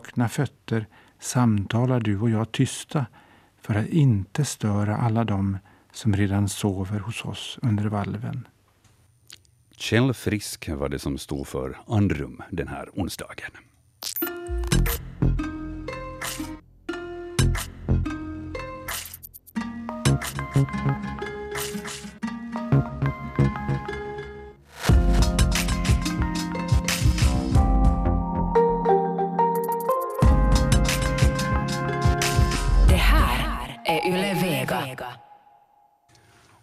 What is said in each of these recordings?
nakna fötter samtalar du och jag tysta för att inte störa alla dem som redan sover hos oss under valven. Kjell Frisk var det som stod för andrum den här onsdagen. Det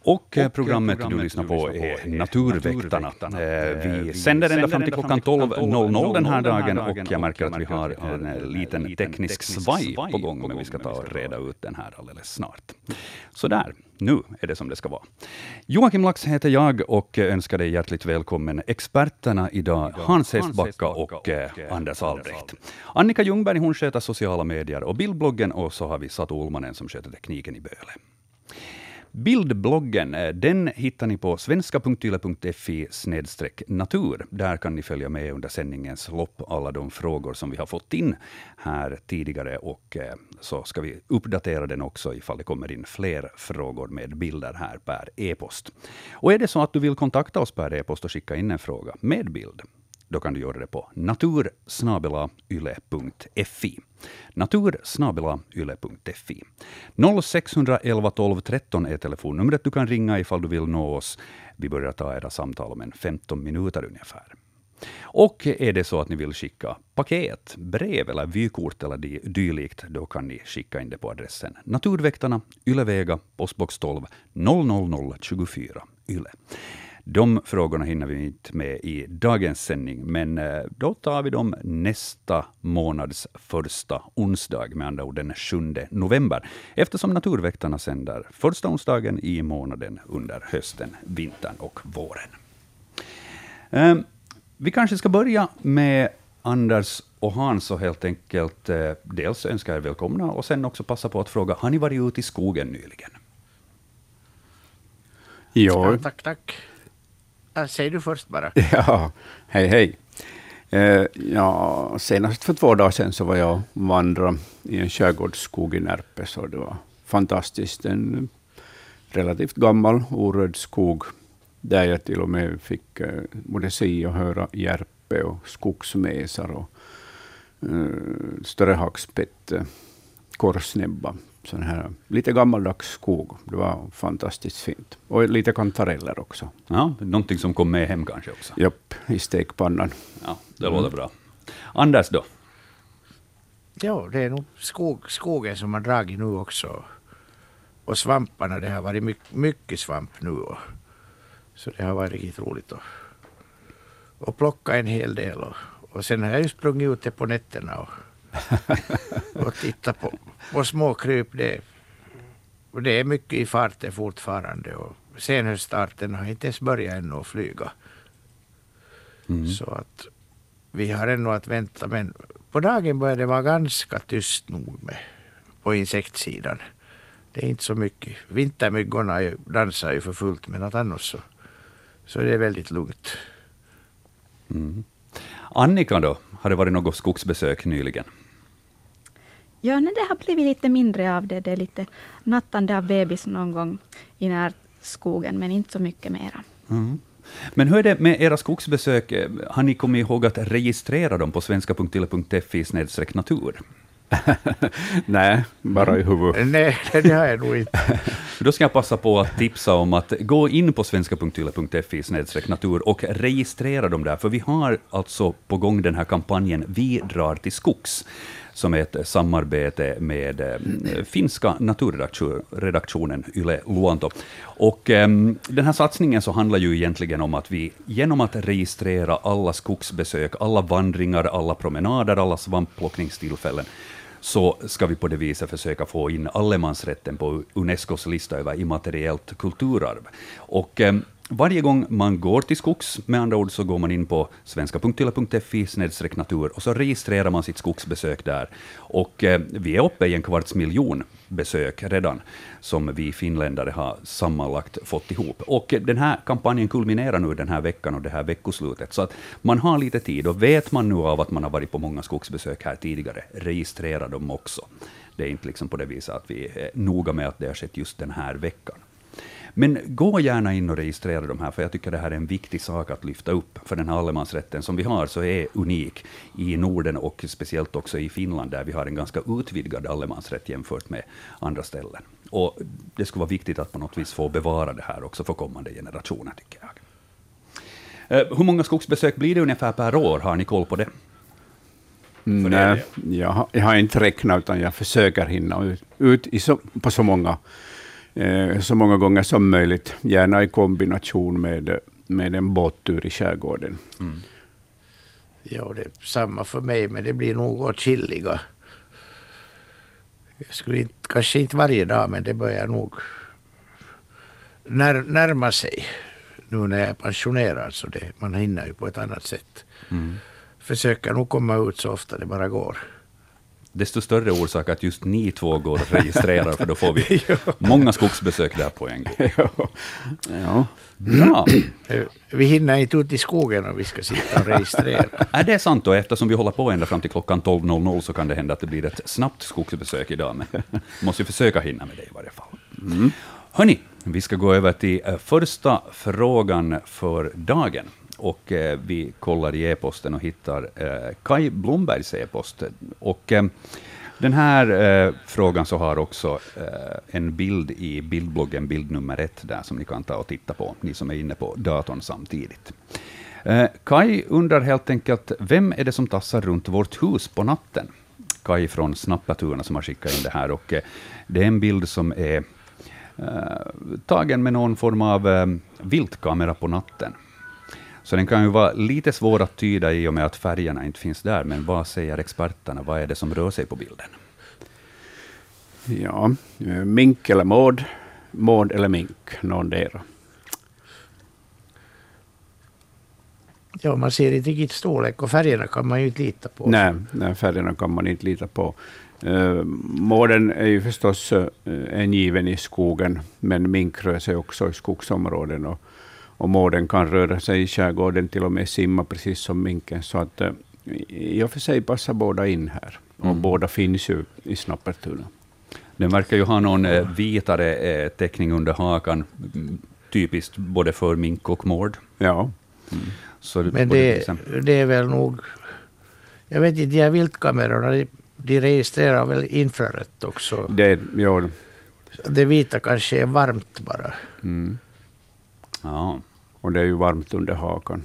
Och eh, programmet du lyssnar på är Naturväktarna. Eh, Vi sänder ända fram till klockan 12.00 den här dagen och jag märker att vi har en eh, liten teknisk svaj på gång, men vi ska ta och reda ut den här alldeles snart. Så där, nu är det som det ska vara. Joakim Lax heter jag och önskar dig hjärtligt välkommen. Experterna idag, Hans Hestbacka och eh, Anders Albrecht. Annika Ljungberg hon sköter sociala medier och bildbloggen och så har vi Satu Ulmanen som sköter tekniken i Böle. Bildbloggen, eh, den hittar ni på svenska.yle.fi natur. Där kan ni följa med under sändningens lopp, alla de frågor som vi har fått in här tidigare, och eh, så ska vi uppdatera den också ifall det kommer in fler frågor med bilder här per e-post. Och är det så att du vill kontakta oss per e-post och skicka in en fråga med bild, då kan du göra det på natursnabelayle.fi. Natursnabelayle.fi. 0611 12 13 är telefonnumret du kan ringa ifall du vill nå oss. Vi börjar ta era samtal om en 15 minuter ungefär. Och är det så att ni vill skicka paket, brev eller vykort eller dylikt, då kan ni skicka in det på adressen Naturväktarna, Ylevega, postbox 12 00024 Yle. De frågorna hinner vi inte med i dagens sändning, men eh, då tar vi dem nästa månads första onsdag, med andra ord den 7 november, eftersom Naturväktarna sänder första onsdagen i månaden under hösten, vintern och våren. Eh, Vi kanske ska börja med Anders och Hans och helt enkelt eh, dels önska er välkomna och sen också passa på att fråga, har ni varit ute i skogen nyligen? Ja, Ja, tack, tack. Säg du först bara. ja, hej hej. Eh, ja, senast för två dagar sedan så var jag och vandrade i en skärgårdsskog i Närpe, och det var fantastiskt. En relativt gammal orörd skog, där jag till och med fick eh, både se och höra järpe och skogsmesar och eh, större hackspett, eh, korsnäbba. Sån här lite gammaldags skog. Det var fantastiskt fint. Och lite kantareller också. Ja, någonting som kom med hem kanske också. Japp, i stekpannan. Ja, det låter bra. Anders då? Ja, det är nog skog, skogen som har dragit nu också. Och svamparna, det har varit mycket, mycket svamp nu. Och, så det har varit riktigt roligt att och plocka en hel del. Och, och sen har jag ju sprungit ute på nätterna och, och tittat på, på små kryp. Det, och det är mycket i farten fortfarande. Och senhöststarten har inte ens börjat ännu att flyga. Mm. Så att vi har ännu att vänta. Men på dagen börjar det vara ganska tyst nog med, på insektsidan. Det är inte så mycket. Vintermyggorna dansar ju för fullt men att annars så, så är det väldigt lugnt. Mm. Annika då? Har det varit något skogsbesök nyligen? Ja, nej, det har blivit lite mindre av det. Det är lite nattande av bebis någon gång i närskogen, men inte så mycket mera. Mm. Men hur är det med era skogsbesök? Har ni kommit ihåg att registrera dem på svenska.yle.fi natur? Nej, bara i huvudet. Nej, det har jag nog inte. Då ska jag passa på att tipsa om att gå in på svenska.yle.fi natur och registrera dem där, för vi har alltså på gång den här kampanjen Vi drar till skogs, som är ett samarbete med eh, finska naturredaktionen Yle Luonto. Och eh, den här satsningen så handlar ju egentligen om att vi genom att registrera alla skogsbesök, alla vandringar, alla promenader, alla svampplockningstillfällen, så ska vi på det viset försöka få in allemansrätten på Unescos lista över immateriellt kulturarv. Och eh, varje gång man går till skogs, med andra ord, så går man in på svenska.yle.fi natur och så registrerar man sitt skogsbesök där. Och eh, vi är uppe i en kvarts miljon besök redan, som vi finländare har sammanlagt fått ihop. Och eh, den här kampanjen kulminerar nu den här veckan och det här veckoslutet, så att man har lite tid. Och vet man nu av att man har varit på många skogsbesök här tidigare, registrera dem också. Det är inte liksom på det viset att vi är noga med att det har skett just den här veckan. Men gå gärna in och registrera de här, för jag tycker det här är en viktig sak att lyfta upp. För den här allemansrätten som vi har så är unik i Norden och speciellt också i Finland, där vi har en ganska utvidgad allemansrätt jämfört med andra ställen. Och det skulle vara viktigt att på något vis få bevara det här också för kommande generationer, tycker jag. Eh, hur många skogsbesök blir det ungefär per år? Har ni koll på det? Nej, jag har, jag har inte räknat, utan jag försöker hinna ut, ut så, på så många så många gånger som möjligt, gärna i kombination med, med en båttur i skärgården. Mm. Ja, det är samma för mig, men det blir nog åtskilliga. Jag skulle inte, kanske inte varje dag, men det börjar nog när, närma sig nu när jag är pensionerad. Så det, man hinner ju på ett annat sätt. Mm. Försöker nog komma ut så ofta det bara går desto större orsak att just ni två går och registrerar, för då får vi många skogsbesök där på en gång. ja. Bra. Vi hinner inte ut i skogen om vi ska sitta och registrera. Är det sant? Och eftersom vi håller på ända fram till klockan 12.00 så kan det hända att det blir ett snabbt skogsbesök idag, men måste försöka hinna med det i varje fall. Mm. Hörni, vi ska gå över till eh, första frågan för dagen och eh, vi kollar i e-posten och hittar eh, Kai Blombergs e-post. Och eh, den här eh, frågan så har också eh, en bild i bildbloggen, bild nummer ett, där som ni kan ta och titta på, ni som är inne på datorn samtidigt. Eh, Kai undrar helt enkelt, vem är det som tassar runt vårt hus på natten? Kai från Snappatuna som har skickat in det här, och eh, det är en bild som är eh, tagen med någon form av eh, viltkamera på natten. Så den kan ju vara lite svår att tyda i och med att färgerna inte finns där, men vad säger experterna? Vad är det som rör sig på bilden? Ja, eh, mink eller mård, mård eller mink, någondera. Ja, man ser inte riktigt storlek och färgerna kan man ju inte lita på. Nej, nej färgerna kan man inte lita på. Uh, mården är ju förstås uh, en given i skogen, men mink rör sig också i skogsområden. Och och mården kan röra sig i skärgården, till och med simma precis som minken. Så att eh, i och för sig passar båda in här. Och mm. båda finns ju i Snappertuna. Den verkar ju ha någon eh, vitare eh, teckning under hakan, mm, typiskt både för mink och mård. Ja. Mm. Så Men det, det är väl nog... Jag vet inte, de här viltkamerorna, de, de registrerar väl infrarött också? Det, ja. det vita kanske är varmt bara. Mm. Ja. Och det är ju varmt under hakan.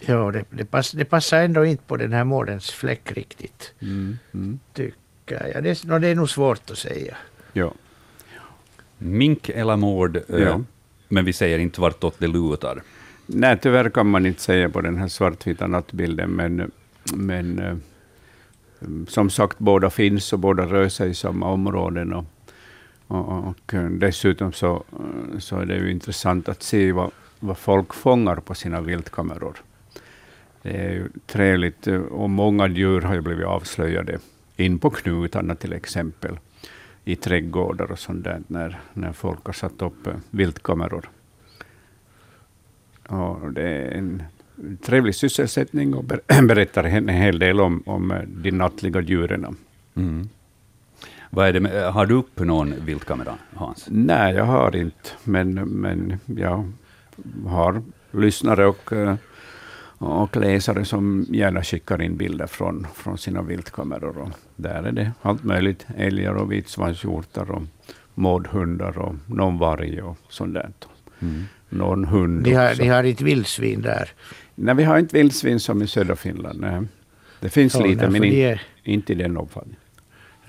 Ja, det, det, pass, det passar ändå inte på den här mårdens fläck riktigt. Mm. Mm. Tycker jag. Det, no, det är nog svårt att säga. Ja. Mink eller mård, eh, ja. men vi säger inte vartåt det lutar. Nej, tyvärr kan man inte säga på den här svartvita nattbilden, men, men eh, som sagt, båda finns och båda rör sig i samma områden. Och, och, och dessutom så, så är det ju intressant att se vad, vad folk fångar på sina viltkameror. Det är ju trevligt, och många djur har ju blivit avslöjade in på knutarna till exempel, i trädgårdar och sånt där, när, när folk har satt upp viltkameror. Och det är en trevlig sysselsättning och berättar en hel del om, om de nattliga djuren. Mm. Vad är det med, har du upp någon viltkamera, Hans? Nej, jag har inte, men, men jag har lyssnare och, eh, och läsare som gärna skickar in bilder från, från sina viltkameror. Och där är det allt möjligt, älgar och vitsvanshjortar och mårdhundar och någon varg och sånt där. Mm. Någon hund ni har, ni har inte vildsvin där? Nej, vi har inte vildsvin som i södra Finland. Nej. Det finns ja, lite, men in, är... inte i den omfattningen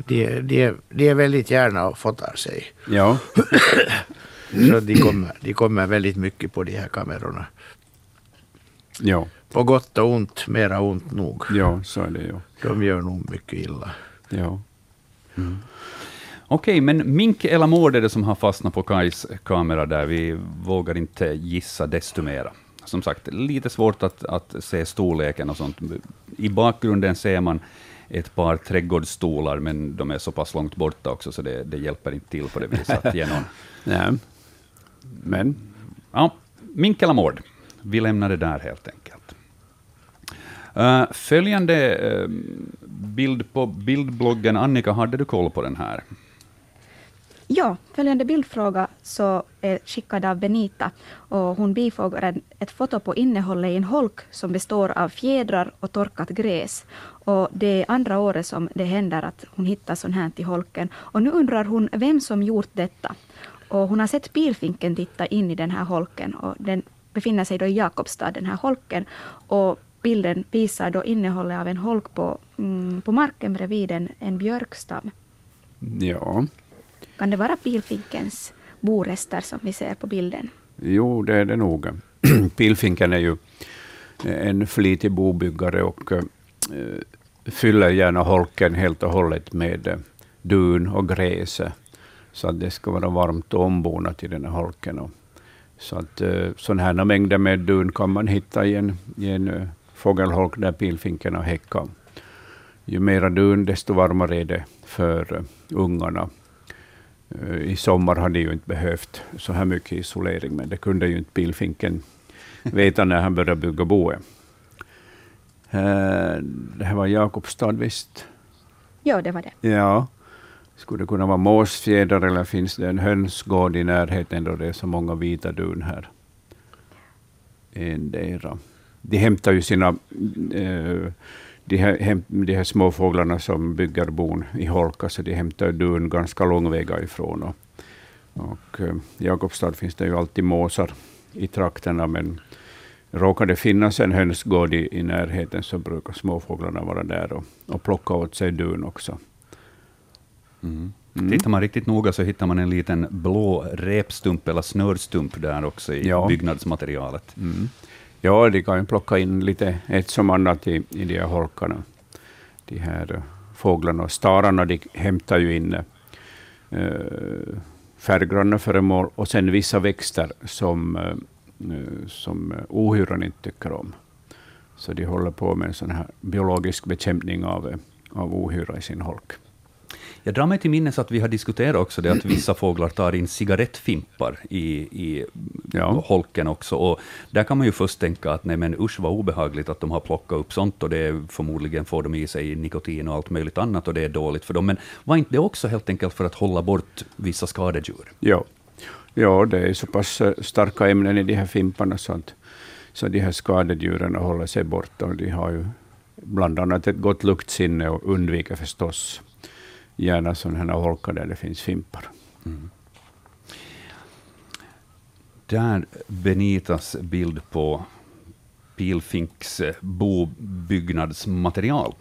de, de, de är väldigt gärna och fotar sig. Ja. Så de kommer, de kommer väldigt mycket på de här kamerorna. Ja. På gott och ont, mera ont nog. Ja, så är det ju. De gör nog mycket illa. Ja. Mm. Okej, men mink eller mård är det som har fastnat på Kajs kamera där. Vi vågar inte gissa desto mera. Som sagt, lite svårt att, att se storleken och sånt. I bakgrunden ser man ett par trädgårdsstolar, men de är så pass långt borta också, så det, det hjälper inte till på det viset att ge någon... Men Ja, mink eller mård? Vi lämnar det där helt enkelt. Uh, följande uh, bild på bildbloggen. Annika, hade du koll på den här? Ja, följande bildfråga så är skickad av Benita och hon bifogar ett foto på innehållet i en holk som består av fjädrar och torkat gräs. Och det är andra året som det händer att hon hittar sånt här till holken. Och nu undrar hon vem som gjort detta. Och hon har sett pilfinken titta in i den här holken och den befinner sig då i Jakobstad, den här holken. Och bilden visar då innehållet av en holk på, mm, på marken bredvid en, en björkstam. ja, Kan det vara pilfinkens borester som vi ser på bilden? jo, det är det nog. Pilfinken är ju en flitig bobyggare och eh, fyller gärna holken helt och hållet med eh, dun och gräs, eh, så att det ska vara varmt och ombonat i den här holken. Så att eh, sådana här mängder med dun kan man hitta i en, i en eh, fågelholk där pilfinken har häckat. Ju mera dun, desto varmare är det för eh, ungarna. I sommar har de ju inte behövt så här mycket isolering, men det kunde ju inte pilfinken veta när han började bygga boet. Det här var Jakobstad, visst? Ja, det var det. Ja. Skulle det kunna vara måsfjädrar eller finns det en hönsgård i närheten då det är så många vita dun här? Endera. De hämtar ju sina eh, de här, de här småfåglarna som bygger bon i Holka, så de hämtar dun ganska långväga ifrån. Och, och eh, i Jakobstad finns det ju alltid måsar i trakterna, men råkar det finnas en hönsgård i, i närheten så brukar småfåglarna vara där och, och plocka åt sig dun också. Mm. Mm. Tittar man riktigt noga så hittar man en liten blå repstump eller snörstump där också i Ja. byggnadsmaterialet. Mm. Ja, de kan ju plocka in lite ett som annat i, i de här holkarna. De här eh, fåglarna och stararna de hämtar ju in eh, färggranna föremål och sen vissa växter som, eh, som ohyran inte tycker om. Så de håller på med en sån här biologisk bekämpning av, av ohyra i sin holk. Jag drar mig till minnes att vi har diskuterat också det att vissa fåglar tar in cigarettfimpar i, i Ja. holken också. Och där kan man ju först tänka att nej men usch vad obehagligt att de har plockat upp sånt och det är, förmodligen får de i sig nikotin och allt möjligt annat och det är dåligt för dem. Men var inte det också helt enkelt för att hålla bort vissa skadedjur? Ja. ja, det är så pass eh, starka ämnen i de här fimparna så att så de här skadedjuren håller sig borta. De har ju bland annat ett gott luktsinne och undviker förstås gärna sådana här holkar där det finns fimpar. Där Benitas bild på pilfinks eh, bobyggnadsmaterial.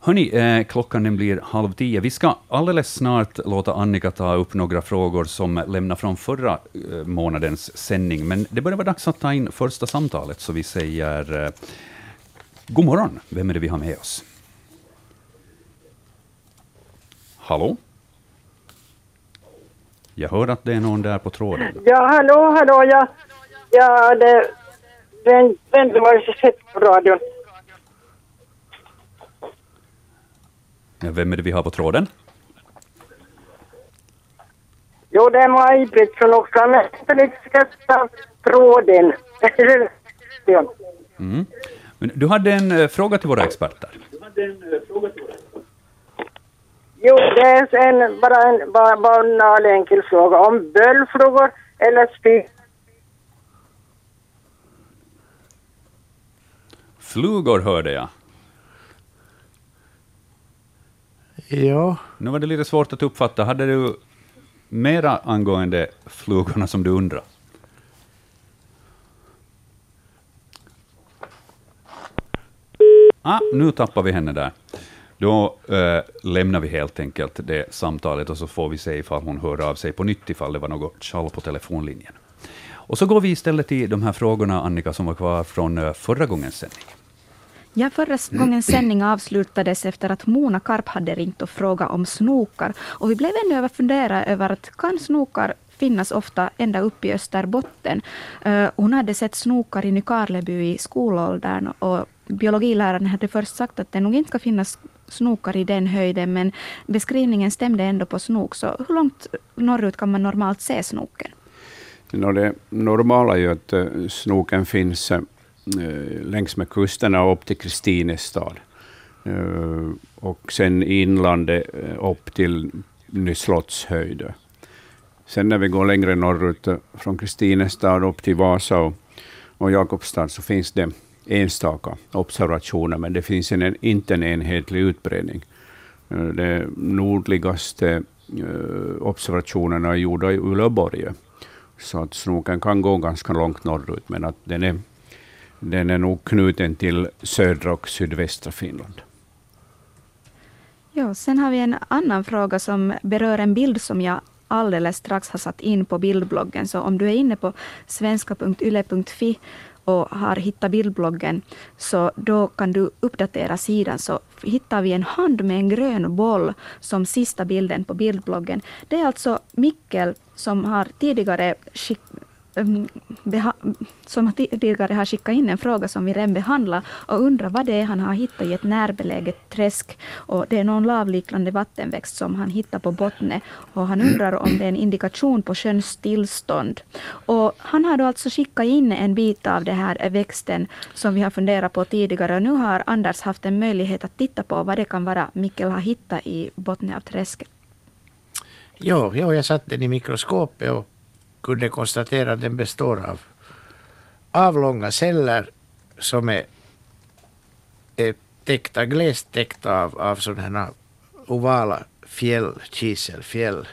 Hörni, eh, klockan den blir halv tio. Vi ska alldeles snart låta Annika ta upp några frågor som lämnar från förra eh, månadens sändning, men det börjar vara dags att ta in första samtalet, så vi säger eh, god morgon. Vem är det vi har med oss? Hallå? Jag hör att det är någon där på tråden. Ja, hallå, hallå, ja. Ja, det vem, vem det var så sett på radion. Ja, Vem är det vi har på tråden? Jo, det är Maj-Britt från ta tråden. Mm. Men du hade en eh, fråga till våra experter. Jo, det är en, bara en bara, banal enkel fråga om böldflugor eller spy. Flugor hörde jag. Ja, Nu var det lite svårt att uppfatta. Hade du mera angående flugorna som du undrar? Ah, nu tappar vi henne där. Då eh, lämnar vi helt enkelt det samtalet och så får vi se ifall hon hör av sig på nytt ifall det var något tjall på telefonlinjen. Och så går vi istället till de här frågorna, Annika, som var kvar från eh, förra gångens sändning. Ja, förra gångens sändning avslutades efter att Mona Karp hade ringt och frågat om snokar. Och vi blev ännu över fundera över att kan snokar finnas ofta ända upp i Österbotten. Uh, hon hade sett snokar i Nykarleby i skolåldern och biologiläraren hade först sagt att det nog inte ska finnas snokar i den höjden, men beskrivningen stämde ändå på snok. Så hur långt norrut kan man normalt se snoken? No, det normala är ju att eh, snoken finns eh, längs med kusterna upp till Kristinestad. Eh, och sen i inlandet eh, upp till Nyslottshöjd. Sen när vi går längre norrut från Kristinestad upp till Vasa och, och Jakobstad så finns det enstaka observationer, men det finns en, inte en enhetlig utbredning. Eh, De nordligaste eh, observationerna är gjorda i Uleåborg, så att snoken kan gå ganska långt norrut, men att den är, den är nog knuten till södra och sydvästra Finland. Ja, sen har vi en annan fråga som berör en bild som jag alldeles strax har satt in på bildbloggen. Så om du är inne på svenska.yle.fi och har hittat bildbloggen, så då kan du uppdatera sidan. Så hittar vi en hand med en grön boll som sista bilden på bildbloggen. Det är alltså Mikkel som har tidigare skick, Ehm, som tidigare har skickat in en fråga som vi redan behandlar och undrar vad det är han har hittat i ett närbeläget träsk. Och det är någon lavliknande vattenväxt som han hittar på bottnet. Och han undrar om det är en indikation på sjöns tillstånd. Och han har då alltså skickat in en bit av den här växten som vi har funderat på tidigare. Och nu har Anders haft en möjlighet att titta på vad det kan vara Mikkel har hittat i botten av träsket. Ja, ja jag satte den i mikroskopet och kunde konstatera att den består av avlånga celler som är, är täckta, glest täckta av, av sådana ovala fjäll, kiselfjäll.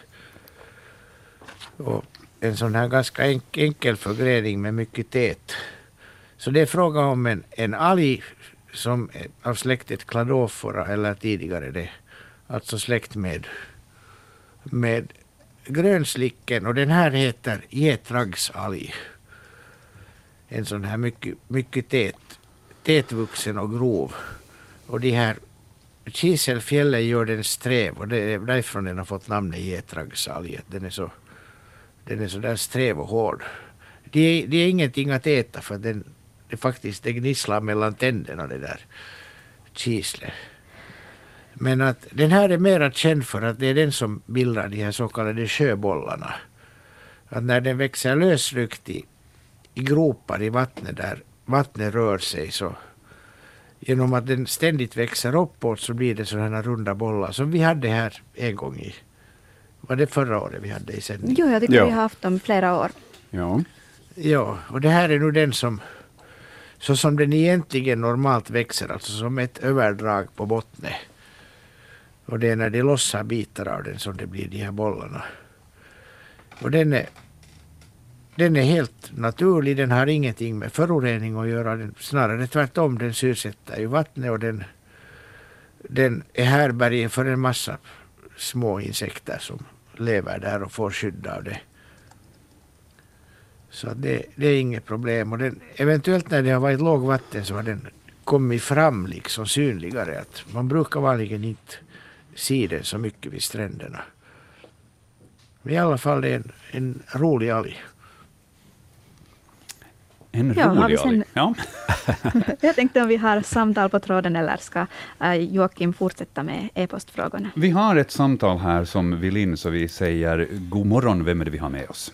Och en sån här ganska enkel förgrening med mycket tät. Så det är fråga om en, en alg som är av släktet Cladophora eller tidigare det, alltså släkt med, med grönslicken och den här heter getragsalg. En sån här mycket, mycket tät, tätvuxen och grov. Och de här kiselfjällen gör den sträv och det är därifrån den har fått namnet getragsalg. Den är så, den är så där sträv och hård. Det är, det är ingenting att äta för den, det faktiskt det gnisslar mellan tänderna det där kislet. Men att den här är mera känd för att det är den som bildar de här så kallade sjöbollarna. Att när den växer lösryckt i, i gropar i vattnet där vattnet rör sig så genom att den ständigt växer uppåt så blir det sådana runda bollar som vi hade här en gång i var det förra året vi hade i sändning? Jo, jag tycker ja. vi har haft dem flera år. Ja. Ja, och det här är nu den som så som den egentligen normalt växer, alltså som ett överdrag på bottnet. Och det är när de lossar bitar av den som det blir de här bollarna. Och den är, den är helt naturlig, den har ingenting med förorening att göra. Den, snarare tvärtom, den syresätter ju vattnet och den, den är härbärge för en massa små insekter som lever där och får skydd av det. Så det, det är inget problem. Och den, eventuellt när det har varit lågvatten så har den kommit fram liksom synligare. Att man brukar vanligen inte se den så mycket vid stränderna. Men i alla fall det är en, en rolig alg. En ja, rolig alg. Ja. Jag tänkte om vi har samtal på tråden eller ska uh, Joakim fortsätta med e-postfrågorna? Vi har ett samtal här som vill in, så vi säger god morgon. Vem är det vi har med oss?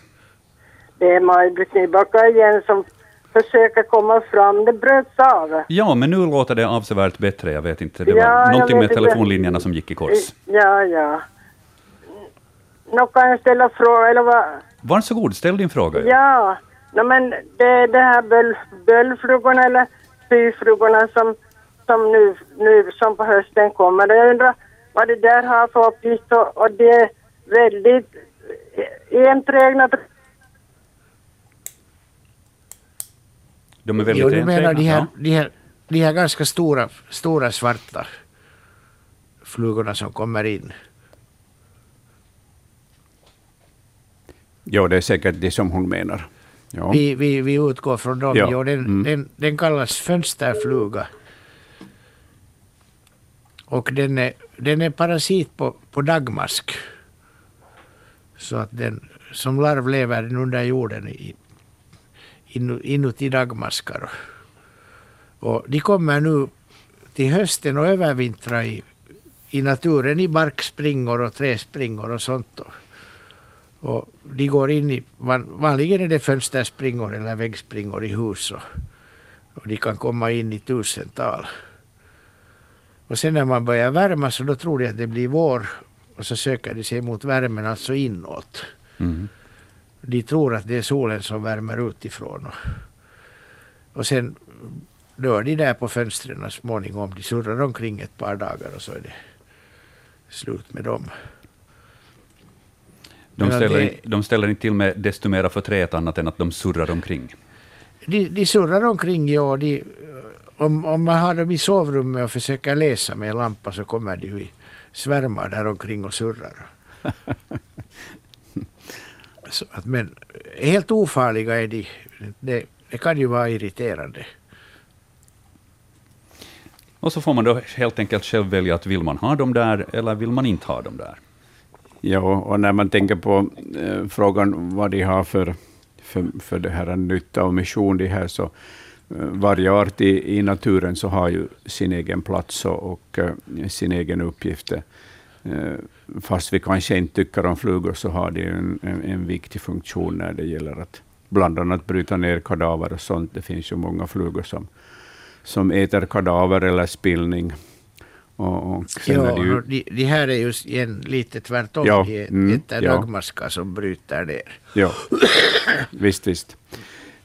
Det är Maj-Britt Nybacka igen som försöker komma fram. Det bröts av. Ja, men nu låter det avsevärt bättre. Jag vet inte, det var ja, någonting med telefonlinjerna som gick i kors. Ja, ja. Nå kan jag ställa fråga, eller vad? Varsågod, ställ din fråga. Ja, no, men det, det här böl, bölflugorna eller syflugorna som, som nu, nu som på hösten kommer. Jag undrar vad det där har för uppgift och, och det är väldigt enträgna De är väldigt jo, du menar de här, de, här, de här ganska stora, stora svarta flugorna som kommer in? Jo, det är säkert det som hon menar. Ja. Vi, vi, vi utgår från dem. Ja. Jo, den, mm. den, den kallas fönsterfluga. Och den är, den är parasit på, på dagmask. Så att den som larv lever den under jorden i, inuti dagmaskar. Och de kommer nu till hösten och övervintra i, i naturen i barkspringor och träspringor och sånt. Och de går in i, vanligen är det fönsterspringor eller väggspringor i hus. Och, och de kan komma in i tusental. Och sen när man börjar värma så då tror de att det blir vår och så söker de sig mot värmen, alltså inåt. Mm. De tror att det är solen som värmer utifrån. Och, och sen dör de där på fönstren småningom. De surrar omkring ett par dagar och så är det slut med dem. De ställer, det- de ställer inte till med desto mera förtret annat än att de surrar omkring. De, de surrar omkring, ja. De, om, om man har dem i sovrummet och försöker läsa med en lampa så kommer de i svärmar där omkring och surrar. men helt ofarliga är de. Det, det kan ju vara irriterande. Och så får man då helt enkelt själv välja att vill man ha dem där eller vill man inte ha dem där. Ja, och när man tänker på eh, frågan vad de har för, för, för det här nytta och mission, de här, så eh, varje art i, i naturen så har ju sin egen plats och, och eh, sin egen uppgift. Eh, fast vi kanske inte tycker om flugor så har de en, en, en viktig funktion när det gäller att bland annat bryta ner kadaver och sånt. Det finns ju många flugor som, som äter kadaver eller spillning. Och, och Ja, det ju, de, de här är ju igen lite tvärtom. Ja, De mm, äter ja. dagmaskar som bryter ner. Ja, visst, visst.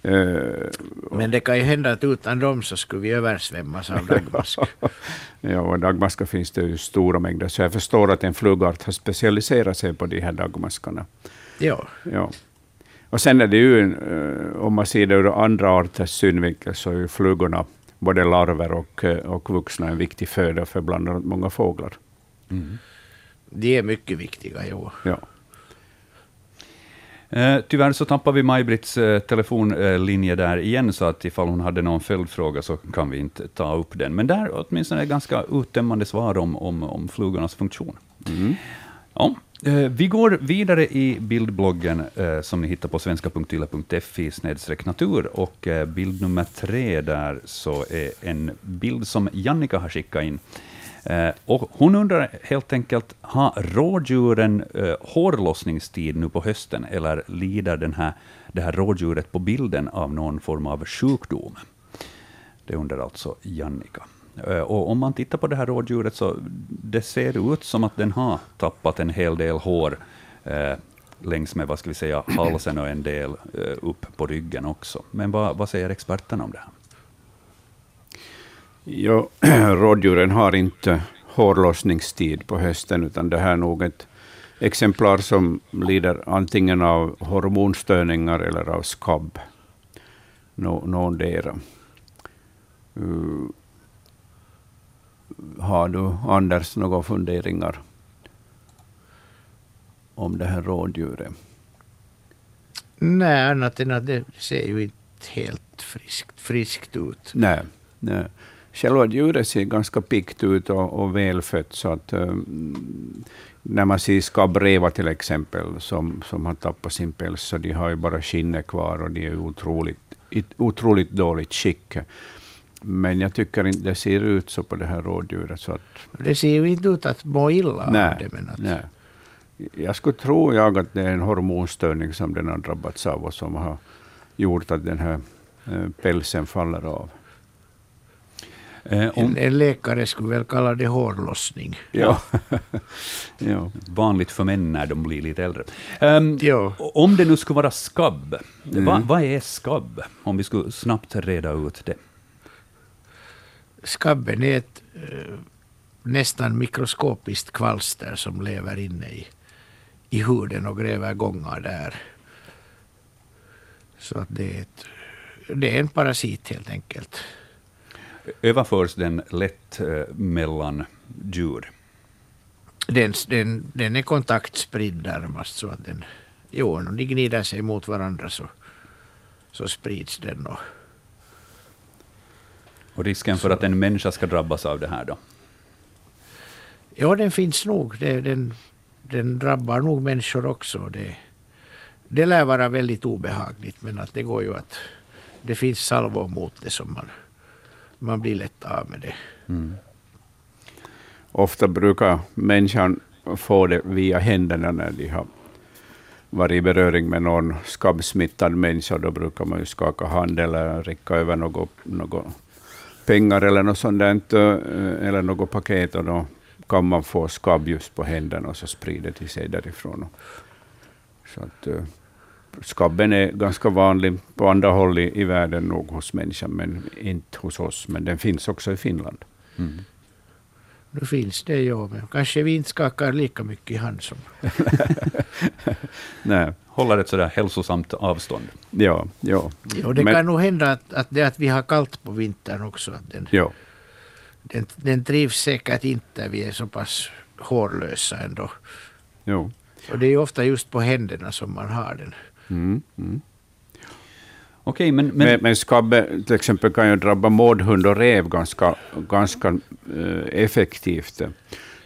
Eh, Men det kan ju hända att utan dem så skulle vi översvämmas av dagmask. ja, och dagmaskar finns det ju stora mängder, så jag förstår att en flugart har specialiserat sig på de här dagmaskarna. ja. Ja. Och sen är det ju, eh, om man ser det ur andra arters synvinkel, så är ju flugorna, både larver och, eh, och vuxna, en viktig föda för bland annat många fåglar. De är mycket viktiga, jo. Ja. Eh, tyvärr så tappar vi Maj-Britts eh, telefonlinje där igen, så att ifall hon hade någon följdfråga så kan vi inte ta upp den. Men där åtminstone ett ganska uttömmande svar om, om, om flugornas funktion. Ja, eh, vi går vidare i bildbloggen som ni hittar på svenska.yle.fi natur och bild nummer tre där så är en bild som Jannika har skickat in. Eh, och hon undrar helt enkelt, har rådjuren eh, hårlossningstid nu på hösten eller lider den här, det här rådjuret på bilden av någon form av sjukdom? Det undrar alltså Jannika. Eh, och om man tittar på det här rådjuret så det ser ut som att den har tappat en hel del hår eh, längs med vad ska vi säga, halsen och en del eh, upp på ryggen också. Men vad, vad säger experterna om det här? Ja, rådjuren har inte hårlossningstid på hösten, utan det här är nog ett exemplar som lider antingen av hormonstörningar eller av skabb. Nå, någondera. Uh, har du, Anders, några funderingar om det här rådjuret? Nej, annat än att det ser ju inte helt friskt, friskt ut. Nej, nej. Själva djuret ser ganska piggt ut och, och välfött. Så att, um, när man ser skabbrävar till exempel, som, som har tappat sin päls, så de har ju bara skinnet kvar och de är otroligt, otroligt dåligt skick. Men jag tycker inte det ser ut så på det här rådjuret. Så att, Det ser ju inte ut att må illa av nej, det. Men att, nej. Jag skulle tro jag att det är en hormonstörning som den har drabbats av och som har gjort att den här eh, pälsen faller av. Eh, om, en, läkare skulle väl kalla det hårlossning. Ja. ja. vanligt för män när de blir lite äldre. Ehm, Ja. Om det nu skulle vara skabb, Mm. vad, vad är skabb? Om vi skulle snabbt reda ut det. Skabben är ett eh, nästan mikroskopiskt kvalster som lever inne i, i huden och gräver gångar där. Så att det är, ett, det är en parasit helt enkelt. Överförs den lätt eh, mellan djur? Den, den, den är kontaktspridd närmast så att den, jo, om de gnider sig mot varandra så, så sprids den. Och, Och risken för att en människa ska drabbas av det här då? Ja, den finns nog. Det, den, den drabbar nog människor också. Det, det lär vara väldigt obehagligt men att det går ju att det finns salvor mot det som man, man blir lätt av med det. Mm. Ofta brukar människan få det via händerna när de har varit i beröring med någon skabbsmittad människa. Då brukar man ju skaka hand eller räcka över något, något pengar eller något sånt där, eh, eller något paket. Och då kan man få skabb just på händerna och så sprider det sig därifrån. Så att, eh, skabben är ganska vanlig på andra håll i, i världen nog hos människan, men inte hos oss. Men den finns också i Finland. Mm. Nu finns det ja, men kanske vi inte skakar lika mycket i hand som... Nej. Håller ett sådär hälsosamt avstånd. Ja, ja. ja det men, kan nog hända att, att det att vi har kallt på vintern också. Att den, ja. den, den trivs säkert inte. Vi är så pass hårlösa ändå. Jo. Och det är ofta just på händerna som man har den. Mm, mm. Okej, men, men... men, men skabbe till exempel kan ju drabba mårdhund och rev ganska, ganska uh, effektivt.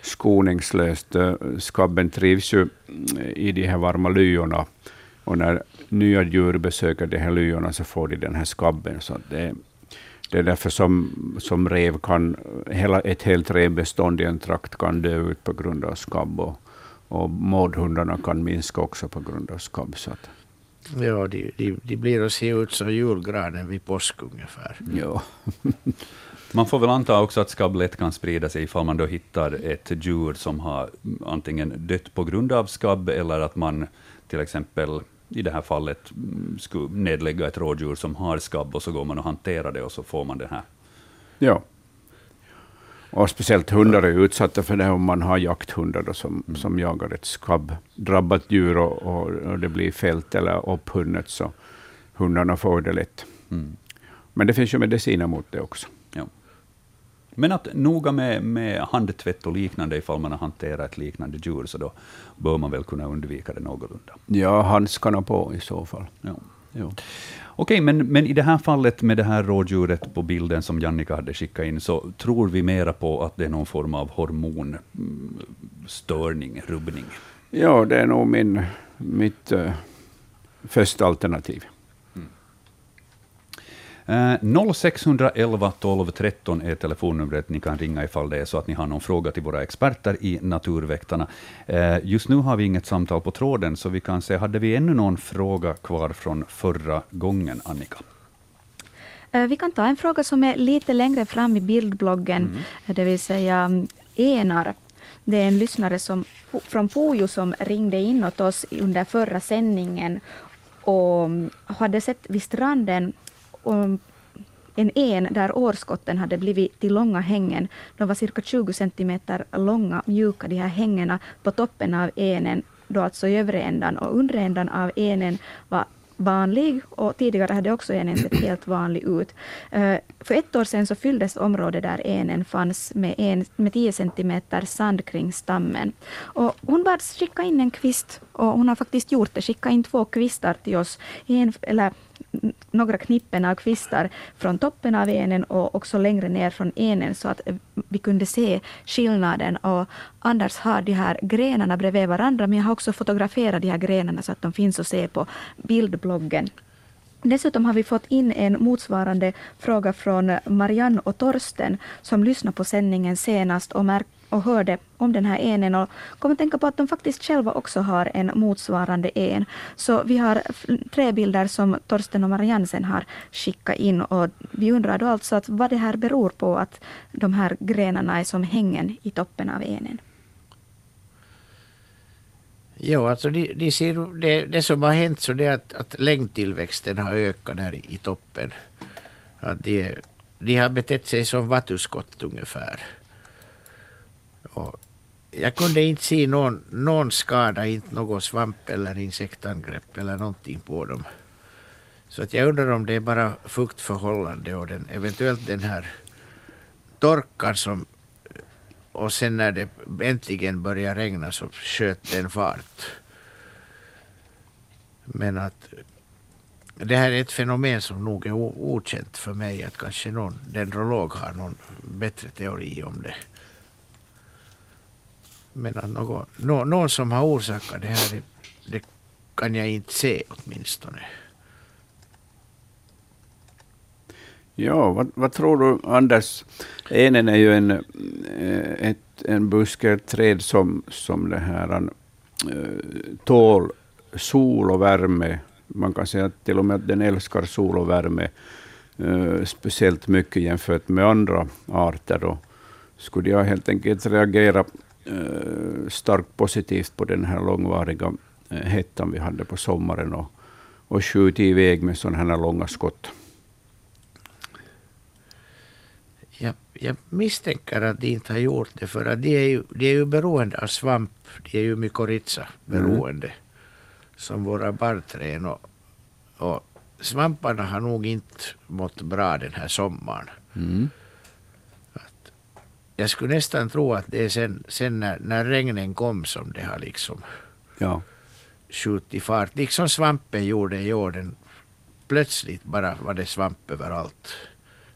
Skoningslöst. Eh, skabben trivs ju eh, i de här varma lyorna. Och när nya djur besöker de här lyorna så får de den här skabben. Så det, det är därför som, som rev kan, hela, ett helt revbestånd i en trakt kan dö ut på grund av skabb. Och, och mårdhundarna kan minska också på grund av skabb. Så att, Ja, de, de, de blir att se ut som julgranen vid påsk ungefär. Ja. Man får väl anta också att skabb lätt kan sprida sig ifall man då hittar ett djur som har antingen dött på grund av skabb, eller att man till exempel i det här fallet skulle nedlägga ett rådjur som har skabb, och så går man och hanterar det, och så får man det här. Ja. Och speciellt hundar är utsatta för det om man har jakthundar då, som, mm. som jagar ett skabbdrabbat djur och, och, och, det blir fält eller upphunnet, så hundarna får det lätt. Mm. Men det finns ju mediciner mot det också. Ja. Men att noga med, med handtvätt och liknande, ifall man har hanterat ett liknande djur, så då bör man väl kunna undvika det någorlunda. Ja, handskarna på i så fall. Ja. Ja. Okej, men, men i det här fallet med det här rådjuret på bilden som Jannika hade skickat in, så tror vi mera på att det är någon form av hormonstörning, mm, rubbning? Ja, det är nog min, mitt uh, första alternativ. 0611 12 13 är telefonnumret ni kan ringa ifall det är så att ni har någon fråga till våra experter i Naturväktarna. Eh, just nu har vi inget samtal på tråden, så vi kan se, hade vi ännu någon fråga kvar från förra gången, Annika? Eh, vi kan ta en fråga som är lite längre fram i bildbloggen, mm. det vill säga mm, enar. Det är en lyssnare som, från Pujo som ringde in åt oss under förra sändningen och mm, hade sett vid stranden Um, en en där årskotten hade blivit till långa hängen. De var cirka 20 centimeter långa, mjuka, de här hängena på toppen av enen, då alltså i övre ändan. Och undre ändan av enen var vanlig och tidigare hade också enen sett helt vanlig ut. Eh, för ett år sedan så fylldes området där enen fanns med, en, med 10 centimeter sand kring stammen. Och hon bad skicka in en kvist och hon har faktiskt gjort det, skicka in två kvistar till oss. En, eller några knippen av kvistar från toppen av enen och också längre ner från enen så att vi kunde se skillnaden. Och Anders har de här grenarna bredvid varandra men jag har också fotograferat de här grenarna så att de finns att se på bildbloggen. Dessutom har vi fått in en motsvarande fråga från Marianne och Torsten som lyssnade på sändningen senast och märkte och hörde om den här enen och kom att tänka på att de faktiskt själva också har en motsvarande en. Så vi har tre bilder som Torsten och Marianne sen har skickat in och vi undrar då alltså att vad det här beror på att de här grenarna är som hängen i toppen av enen. Jo, alltså de, de ser, det, det som har hänt så det är att, att längdtillväxten har ökat där i, i toppen. Att de, de har betett sig som vattuskott ungefär. Och jag kunde inte se någon, någon skada, inte någon svamp eller insektangrepp eller någonting på dem. Så att jag undrar om det är bara fuktförhållande och den, eventuellt den här torkan som och sen när det äntligen började regna så sköt den fart. Men att det här är ett fenomen som nog är okänt för mig. Att kanske någon dendrolog har någon bättre teori om det. Men att någon, någon, någon som har orsakat det här, det, det kan jag inte se åtminstone. Ja, vad, vad tror du, Anders? Enen är ju en, eh, ett, en buske, ett träd som, som det här, eh, tål sol och värme. Man kan säga att till och med att den älskar sol och värme eh, speciellt mycket jämfört med andra arter. Då skulle jag helt enkelt reagera starkt positivt på den här långvariga eh, hettan vi hade på sommaren och, och skjutit iväg med sådana här långa skott. Jag, jag misstänker att de inte har gjort det för att de är ju, de är ju beroende av svamp. De är ju mykorrhiza beroende. Som våra barrträd. Och, och svamparna har nog inte mått bra den här sommaren. Mm. Jag skulle nästan tro att det är sen, sen när, när regnen kom som det har liksom Ja. skjutit fart. Liksom svampen gjorde i år. Den, plötsligt bara var det svamp överallt.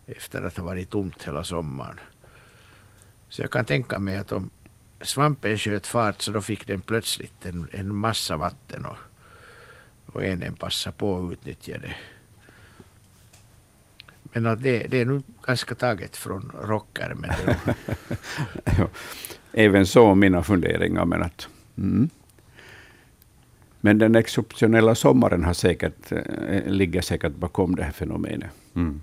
Efter att ha varit tomt hela sommaren. Så jag kan tänka mig att om svampen sköt fart så då fick den plötsligt en, en massa vatten och, och enen passade på att utnyttja det. Men att det, det är nog ganska taget från rockärmen. Ja, Även så mina funderingar. Men, att, mm. men den exceptionella sommaren har säkert, eh, ligger säkert bakom det här fenomenet. Mm.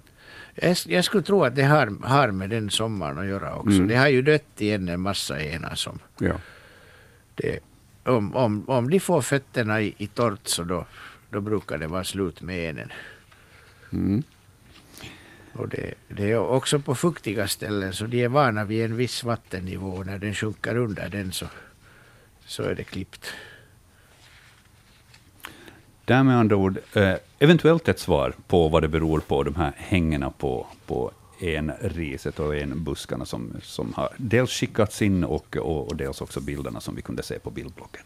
Jag, jag skulle tro att det har, har med den sommaren att göra också. Mm. Det har ju dött igen en massa enar som Ja. det, om, om, om de får fötterna i, i torrt så då, då brukar det vara slut med enen. Mm. Och det, det är också på fuktiga ställen så de är vana vid en viss vattennivå. När den sjunker under den så, så är det klippt. Där med andra ord, eh, eventuellt ett svar på vad det beror på, de här hängena på, på en riset och en buskarna som, som har dels skickats in och, och, och dels också bilderna som vi kunde se på bildblocken.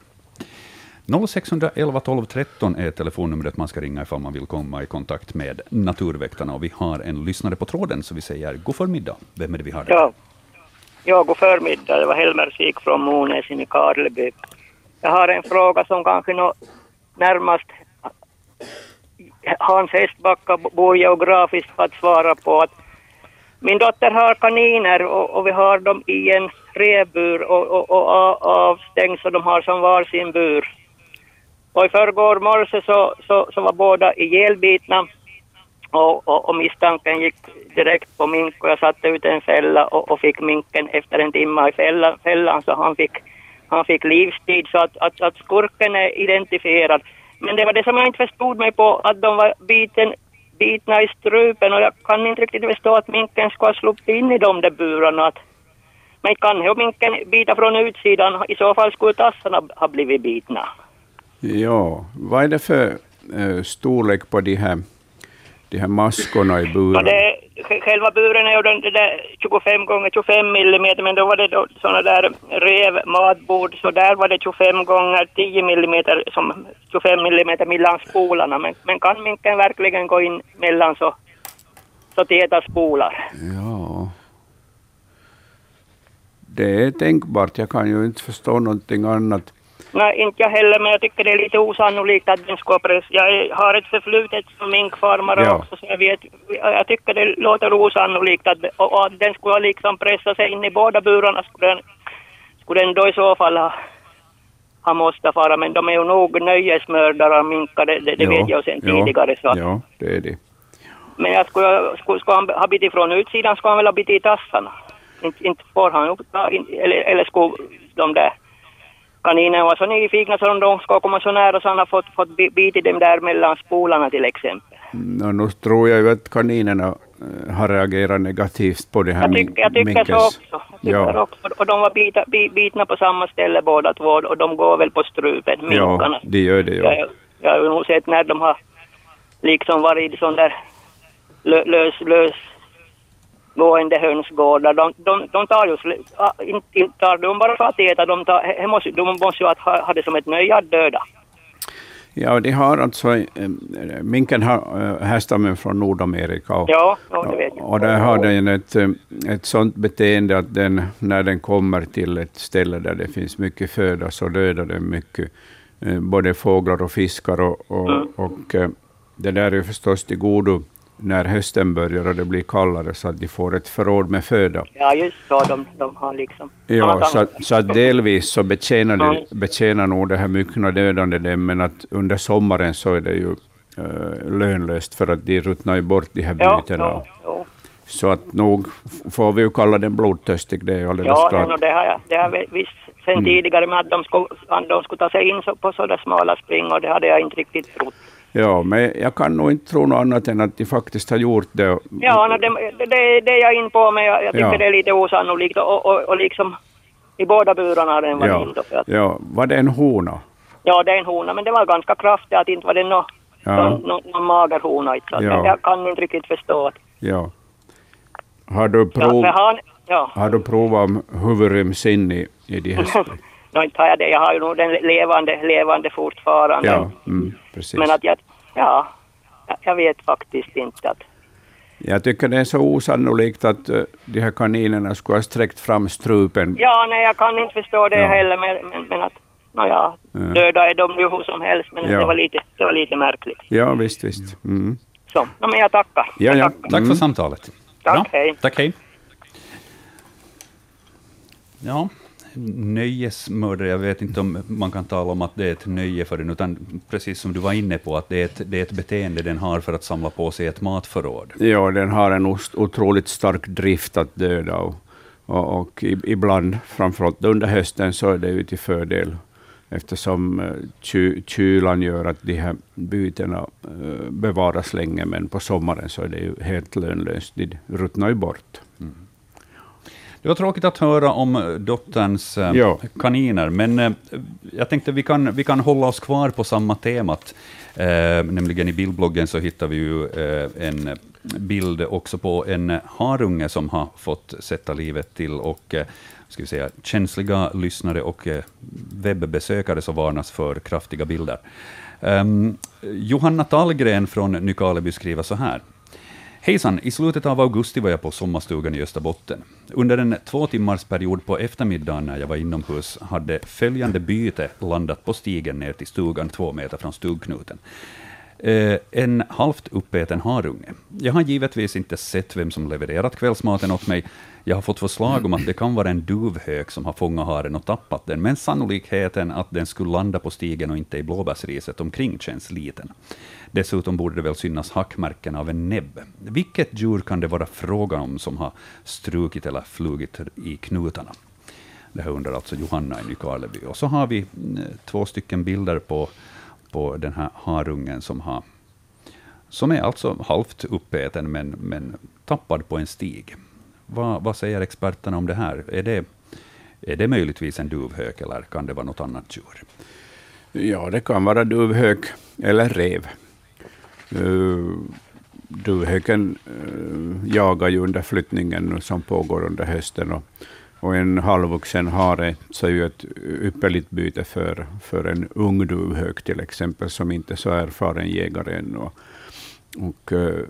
0611 12 13 är telefonnumret man ska ringa ifall man vill komma i kontakt med Naturväktarna. Och vi har en lyssnare på tråden, så vi säger god förmiddag. Vem är det vi har där? Ja. ja, god förmiddag. Det var Helmer Sik från Monäs i Karleby. Jag har en fråga som kanske nå närmast Hans Hästbacka bor geografiskt att svara på. Att min dotter har kaniner och, och vi har dem i en revbur och, och, och avstängd så de har som varsin bur. Och i förrgår morse så, så, så var båda ihjälbitna och, och, och misstanken gick direkt på mink och jag satte ut en fälla och, och fick minken efter en timme i fällan, fällan så han fick, han fick livstid så att, att, att skurken är identifierad. Men det var det som jag inte förstod mig på att de var biten, bitna i strupen och jag kan inte riktigt förstå att minken ska ha sluppit in i de där burarna. Att, men kan ju minken bita från utsidan, i så fall skulle tassarna ha blivit bitna ja, vad är det för eh, storlek på de här, de här maskorna i Ja, buren? det, sj- själva buren är ju den, det där 25 gånger 25 millimeter, men då var det då såna där rev matbord, så där var det 25 gånger 10 millimeter, som 25 millimeter mellan spolarna. Men, men kan minken verkligen gå in mellan så, så täta spolar? Ja. Det är tänkbart. Jag kan ju inte förstå någonting annat. Nej, inte jag heller, men jag tycker det är lite osannolikt att den ska pressa. Jag har ett förflutet som minkfarmare Ja. också, så jag vet, jag tycker det låter osannolikt att, och, att den skulle liksom pressa sig in i båda burarna. Skulle den, skulle den då i så fall ha, ha måste fara, men de är ju nog nöjesmördare minkar, det, det, det Ja, vet jag sedan ja, tidigare. Så. Ja, det är det. Men jag skulle, skulle, skulle han ha bitit från utsidan skulle han väl ha bitit i tassarna. Inte, inte får han in, eller, eller skulle de där kaninerna vara så nyfikna så de ska komma så nära så han har fått, fått bi- bitit dem där mellan spolarna till exempel. Nå, nu tror jag ju att kaninerna eh, har reagerat negativt på det här Jag tycker, jag tycker så också. Jag tycker Ja. också. Och de var bita, bi, bitna på samma ställe båda två och de går väl på strupen, minkarna. Ja, de gör det. Ja. Jag, jag har ju nog sett när de har liksom varit i sån där lö, lös, lös gående hönsgårdar. De, de, de tar ju, sl- ah, inte, tar de bara för att äta, de, tar, he måste, de måste ju ha, ha det som ett nöje att döda. Ja, de har alltså, eh, minken har eh, härstammen från Nordamerika. Och, Ja, ja, det vet jag. och där har den ett, eh, ett sådant beteende att den, när den kommer till ett ställe där det finns mycket föda så dödar den mycket, både fåglar och fiskar. Och, och, Mm. och det där är förstås till godo när hösten börjar och det blir kallare så att de får ett förråd med föda. Ja, just så. De, de har liksom... Ja, så, att- så att delvis så betjänar, Ja. det, betjänar nog det här myckna dödande dem, men att under sommaren så är det ju eh, lönlöst för att de ruttnar ju bort de här Ja, bytena. ja, ja. Så att nog får vi ju kalla den blodtörstig, det är alldeles Ja, klart. no, det har jag, det har visst sen Mm. tidigare med att de skulle, att de skulle ta sig in på sådana smala springor, det hade jag inte riktigt trott. Ja, men jag kan nog inte tro något annat än att de faktiskt har gjort det. Ja, det, det, det är jag in på, men jag, jag tycker Ja. det är lite osannolikt och, och, och liksom i båda burarna har den varit Ja, in då. Att, ja, var det en hona? ja, det är en hona, men det var ganska kraftigt, att inte var det någon Ja. no, no, mager hona. Ja. jag, kan inte riktigt förstå. Att, Ja. Har du, ja, prov, för han, ja. har du provat om huvud ryms in i, i de här no, inte har jag det. Jag har ju nog den levande, levande fortfarande. Ja, mm, precis. Men att jag, ja, jag- vet faktiskt inte att Jag tycker det är så osannolikt att eh, de här kaninerna skulle ha sträckt fram strupen. Ja, nej, jag kan inte förstå det Ja. heller, men, men, men att, nåja, Ja. döda är de ju hur som helst, men Ja. det, var lite, det var lite märkligt. Ja, visst, visst. Mm. Så, no, men jag tackar. Ja, jag ja. tackar. Tack Mm. för samtalet. Tack, hej. Tack, hej. Ja, nöjesmördare, jag vet inte om man kan tala om att det är ett nöje för den, utan precis som du var inne på, att det är ett, det är ett beteende den har för att samla på sig ett matförråd. Ja, den har en otroligt stark drift att döda. Och, och, och ibland, framförallt under hösten, så är det ju till fördel eftersom eh, ky, kylan gör att de här bytena eh, bevaras länge, men på sommaren så är det ju helt lönlöst. De ruttnar ju bort. Det var tråkigt att höra om eh, dotterns eh, Ja. kaniner, men eh, jag tänkte vi kan, vi kan hålla oss kvar på samma temat. Eh, nämligen i bildbloggen så hittar vi ju eh, en bild också på en harunge som har fått sätta livet till. Och eh, ska vi säga, känsliga lyssnare och webbesökare så varnas för kraftiga bilder. Ehm, Johanna Tallgren från Nykarleby skriver så här. Hejsan! I slutet av augusti var jag på sommarstugan i Österbotten. Under en två timmars period på eftermiddagen när jag var inomhus hade följande byte landat på stigen ner till stugan två meter från stugknuten. Eh, en halvt uppäten harunge. Jag har givetvis inte sett vem som levererat kvällsmaten åt mig. Jag har fått förslag om att det kan vara en duvhök som har fångat haren och tappat den, men sannolikheten att den skulle landa på stigen och inte i blåbärsriset omkring känns liten. Dessutom borde det väl synas hackmärken av en näbb. Vilket djur kan det vara frågan om som har strukit eller flugit i knutarna? Det här undrar alltså Johanna i Nykarleby. Och så har vi eh, två stycken bilder på, på den här harungen som, har, som är alltså halvt uppäten men, men tappad på en stig. Vad, vad säger experterna om det här? Är det, är det möjligtvis en duvhök eller kan det vara något annat djur? Ja, det kan vara duvhök eller rev. Eh, uh, duvhöken uh, eh, jagar ju under flyttningen som pågår under hösten. Och, och en halvvuxen hare så är ju ett ypperligt byte för, för en ung duvhök till exempel, som inte är så erfaren jägare än. Och, och uh,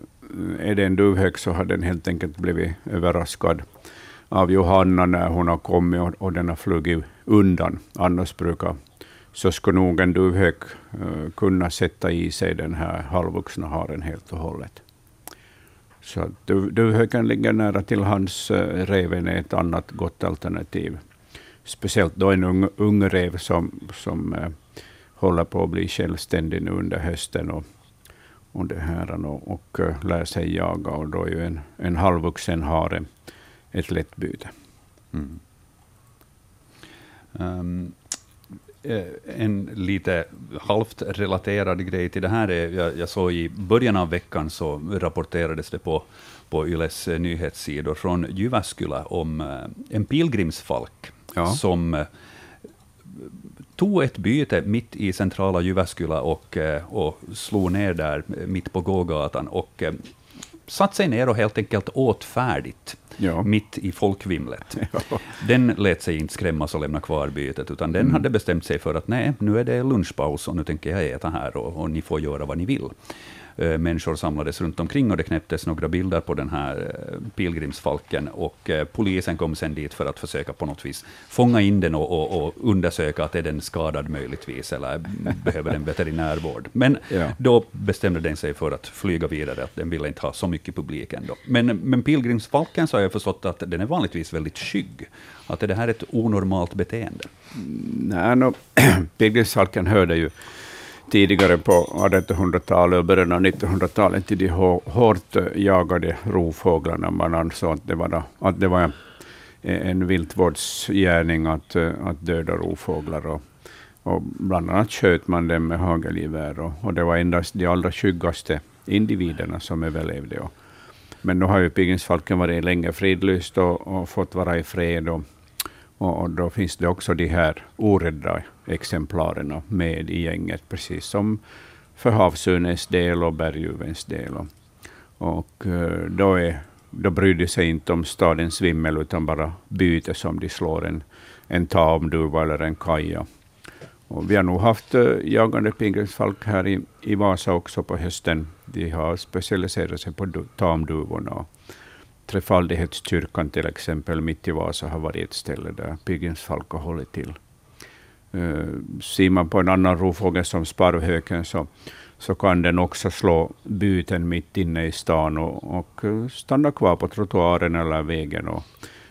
är det en duvhök så har den helt enkelt blivit överraskad av Johanna när hon har kommit och, och den har flugit undan. Annars brukar så skulle nog en duvhök uh, kunna sätta i sig den här halvvuxna haren helt och hållet. Så duv, duvhöken ligger nära till hans. Eh, uh, reven är ett annat gott alternativ. Speciellt då en ung, ung rev som, som uh, håller på att bli självständig nu under hösten och, och, det här, och, och uh, lär sig jaga. Och då är ju en, en halvvuxen hare ett lätt byte. Mm. Um, en lite halvt relaterad grej till det här är, jag, jag såg i början av veckan så rapporterades det på, på Yles nyhetssidor från Jyväskylä om en pilgrimsfalk Ja. som tog ett byte mitt i centrala Jyväskylä och, och slog ner där mitt på gågatan. Och satt sig ner och helt enkelt åt färdigt, Ja. mitt i folkvimlet. Den lät sig inte skrämmas och lämna kvar bytet, utan den hade bestämt sig för att nej, nu är det lunchpaus och nu tänker jag äta här och, och ni får göra vad ni vill. Eh, Människor samlades runt omkring och det knäpptes några bilder på den här eh, pilgrimsfalken och eh, polisen kom sen dit för att försöka på något vis fånga in den och, och, och undersöka att är den skadad möjligtvis eller behöver den veterinärvård. Men Ja. då bestämde den sig för att flyga vidare, att den ville inte ha så mycket publik ändå. Men, men pilgrimsfalken så har jag förstått att den är vanligtvis väldigt skygg. Att är det här ett onormalt beteende? Nej, no, pilgrimsfalken hörde ju tidigare på 1800-talet och början av 1900-talet till de hårt jagade rovfåglarna. Man ansåg att det var, då- att det var en, viltvårdsgärning att, att döda rovfåglar. Och, och bland annat sköt man dem med hagelgevär och, och det var endast de allra skyggaste individerna som överlevde. Och, men nu har ju pilgrimsfalken varit länge fridlyst och, och fått vara i fred. Och, och, och då finns det också de här orädda exemplaren med i gänget, precis som för havsörnens del och berguvens del. Och, och eh, då, är, då bryr de sig inte om stadens vimmel, utan bara byte som de slår en, en tamduva eller en kaja. Och vi har nog haft eh, jagande pilgrimsfalk här i, i Vasa också på hösten. De har specialiserat sig på tamduvorna. Trefaldighetskyrkan till exempel, mitt i Vasa, har varit ett ställe där pilgrimsfalk har hållit till. Uh, ser man på en annan rovfågel som sparvhöken så, så kan den också slå byten mitt inne i stan och, och eh, stanna kvar på trottoaren eller vägen och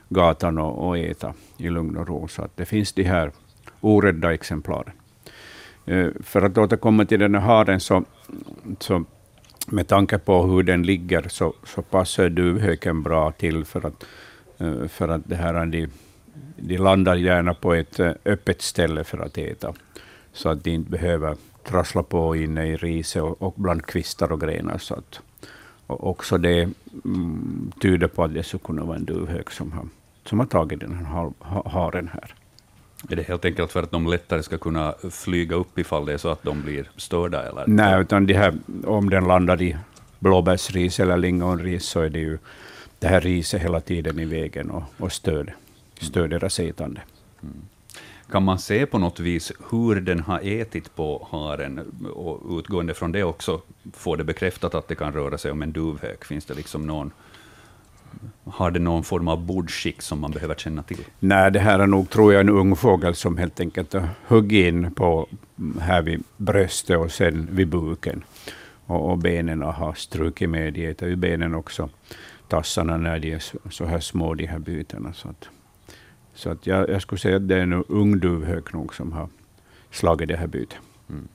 gatan och, och äta i lugn och ro. Så att det finns de här orädda exemplaren. Eh, för att återkomma till den här haren, så, så med tanke på hur den ligger, så, så passar duvhöken bra till för att, för att det här, de, de landar gärna på ett eh, öppet ställe för att äta, så att de inte behöver trassla på inne i riset och, och bland kvistar och grenar. Så att, och också det mm, tyder på att det skulle kunna vara en duvhök som har, som har tagit den här har- ha- haren här. Är det helt enkelt för att de lättare ska kunna flyga upp ifall det är så att de blir störda? Eller? Nej, utan det här, om den landar i blåbärsris eller lingonris så är det ju det här riset hela tiden i vägen och, och stör, stör deras ätande. Kan man se på något vis hur den har ätit på haren och utgående från det också få det bekräftat att det kan röra sig om en duvhök? Finns det liksom någon, har det någon form av bordskick som man behöver känna till? Nej, det här är nog, tror jag, en ung fågel som helt enkelt har huggit in på, här vid bröstet och sen vid buken. Och, och benen har strukit med. De äter ju benen också, tassarna, när de är så, så här små, de här bytena. Så att, så att jag, jag skulle säga att det är en ung duvhök nog som har slagit det här bytet. Mm.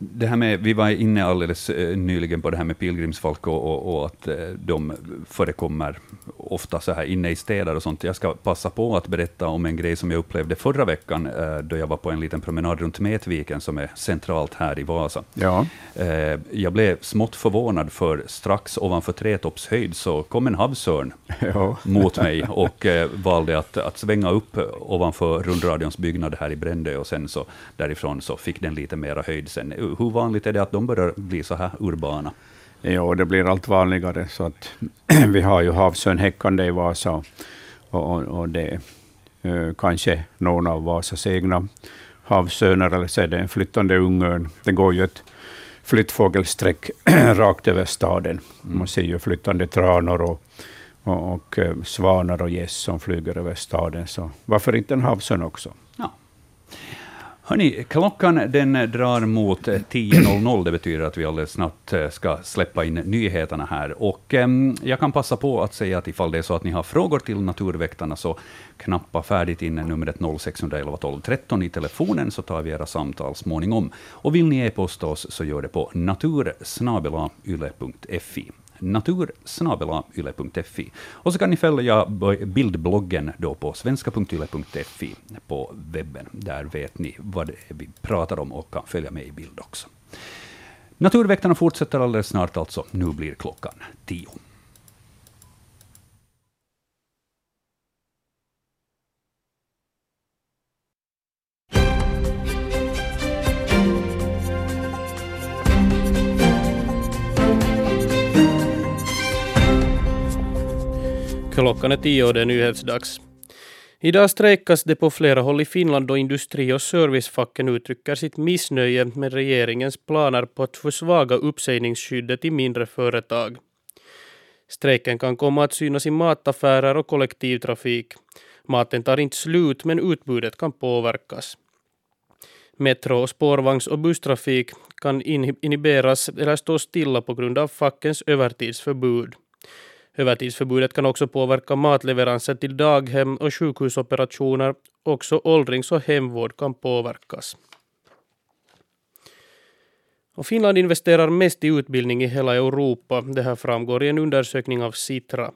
Det här med, vi var inne alldeles eh, nyligen på det här med pilgrimsfalk och, och, och att eh, de förekommer ofta så här inne i städer och sånt. Jag ska passa på att berätta om en grej som jag upplevde förra veckan, eh, då jag var på en liten promenad runt Metviken, som är centralt här i Vasa. Ja. Jag blev smått förvånad, för strax ovanför Trätopps höjd så kom en havsörn Ja. mot mig och valde att, att svänga upp ovanför rundradions byggnad här i Brändö och sen så därifrån så fick den lite mera höjd sen. Hur vanligt är det att de börjar bli så här urbana? Ja, det blir allt vanligare. Så att vi har ju havsörn häckande i Vasa. Och, och, och det är eh, kanske någon av Vasas egna havsörnar, eller så är det en flyttande ungörn. Det går ju ett flyttfågelsträck rakt över staden. Man ser ju flyttande tranor och, och, och eh, svanar och gäss som flyger över staden. Så varför inte en havsörn också? Hörni, klockan den drar mot 10.00. Det betyder att vi alldeles snart eh, ska släppa in nyheterna här. Och ehm, jag kan passa på att säga att ifall det är så att ni har frågor till Naturväktarna, så knappa färdigt in numret 0611 12 13 i telefonen, så tar vi era samtal småningom. Och vill ni e-posta oss, så gör det på natursnabelayle.fi natursnabelayle.fi. Och så kan ni följa bildbloggen då på svenska.yle.fi på webben. Där vet ni vad vi pratar om och kan följa med i bild också. Naturväktarna fortsätter alldeles snart alltså. Nu blir klockan tio. Klockan är tio och det är nyhetsdags. Idag strejkas det på flera håll i Finland då industri och servicefacken uttrycker sitt missnöje med regeringens planer på att försvaga uppsägningsskyddet i mindre företag. Strejken kan komma att synas i mataffärer och kollektivtrafik. Maten tar inte slut men utbudet kan påverkas. Metro, spårvagns och busstrafik kan inhiberas eller stå stilla på grund av fackens övertidsförbud. Övertidsförbudet kan också påverka matleveranser till daghem och sjukhusoperationer. Också åldrings och hemvård kan påverkas. Och Finland investerar mest i utbildning i hela Europa. Det här framgår i en undersökning av Sitra.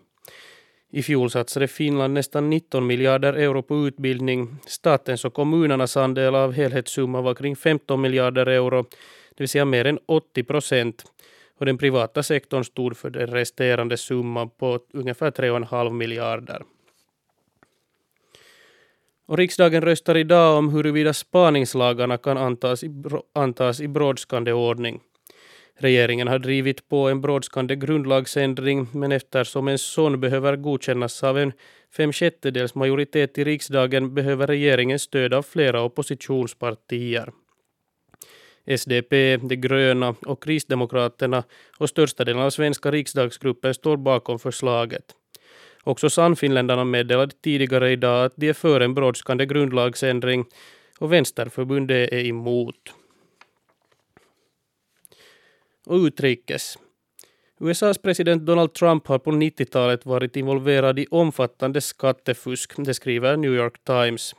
I fjol satsade Finland nästan 19 miljarder euro på utbildning. Statens och kommunernas andel av helhetssumman var kring 15 miljarder euro, det vill säga mer än 80 procent och den privata sektorn stod för den resterande summan på ungefär 3,5 miljarder. Och riksdagen röstar idag om huruvida spaningslagarna kan antas i, antas i brådskande ordning. Regeringen har drivit på en brådskande grundlagsändring men eftersom en sån behöver godkännas av en fem sjättedels majoritet i riksdagen behöver regeringen stöd av flera oppositionspartier. SDP, De gröna och Kristdemokraterna och största delen av svenska riksdagsgruppen står bakom förslaget. Också Sannfinländarna meddelade tidigare idag att de är för en brådskande grundlagsändring och Vänsterförbundet är emot. Och utrikes. USAs president Donald Trump har på 90-talet varit involverad i omfattande skattefusk, det skriver New York Times.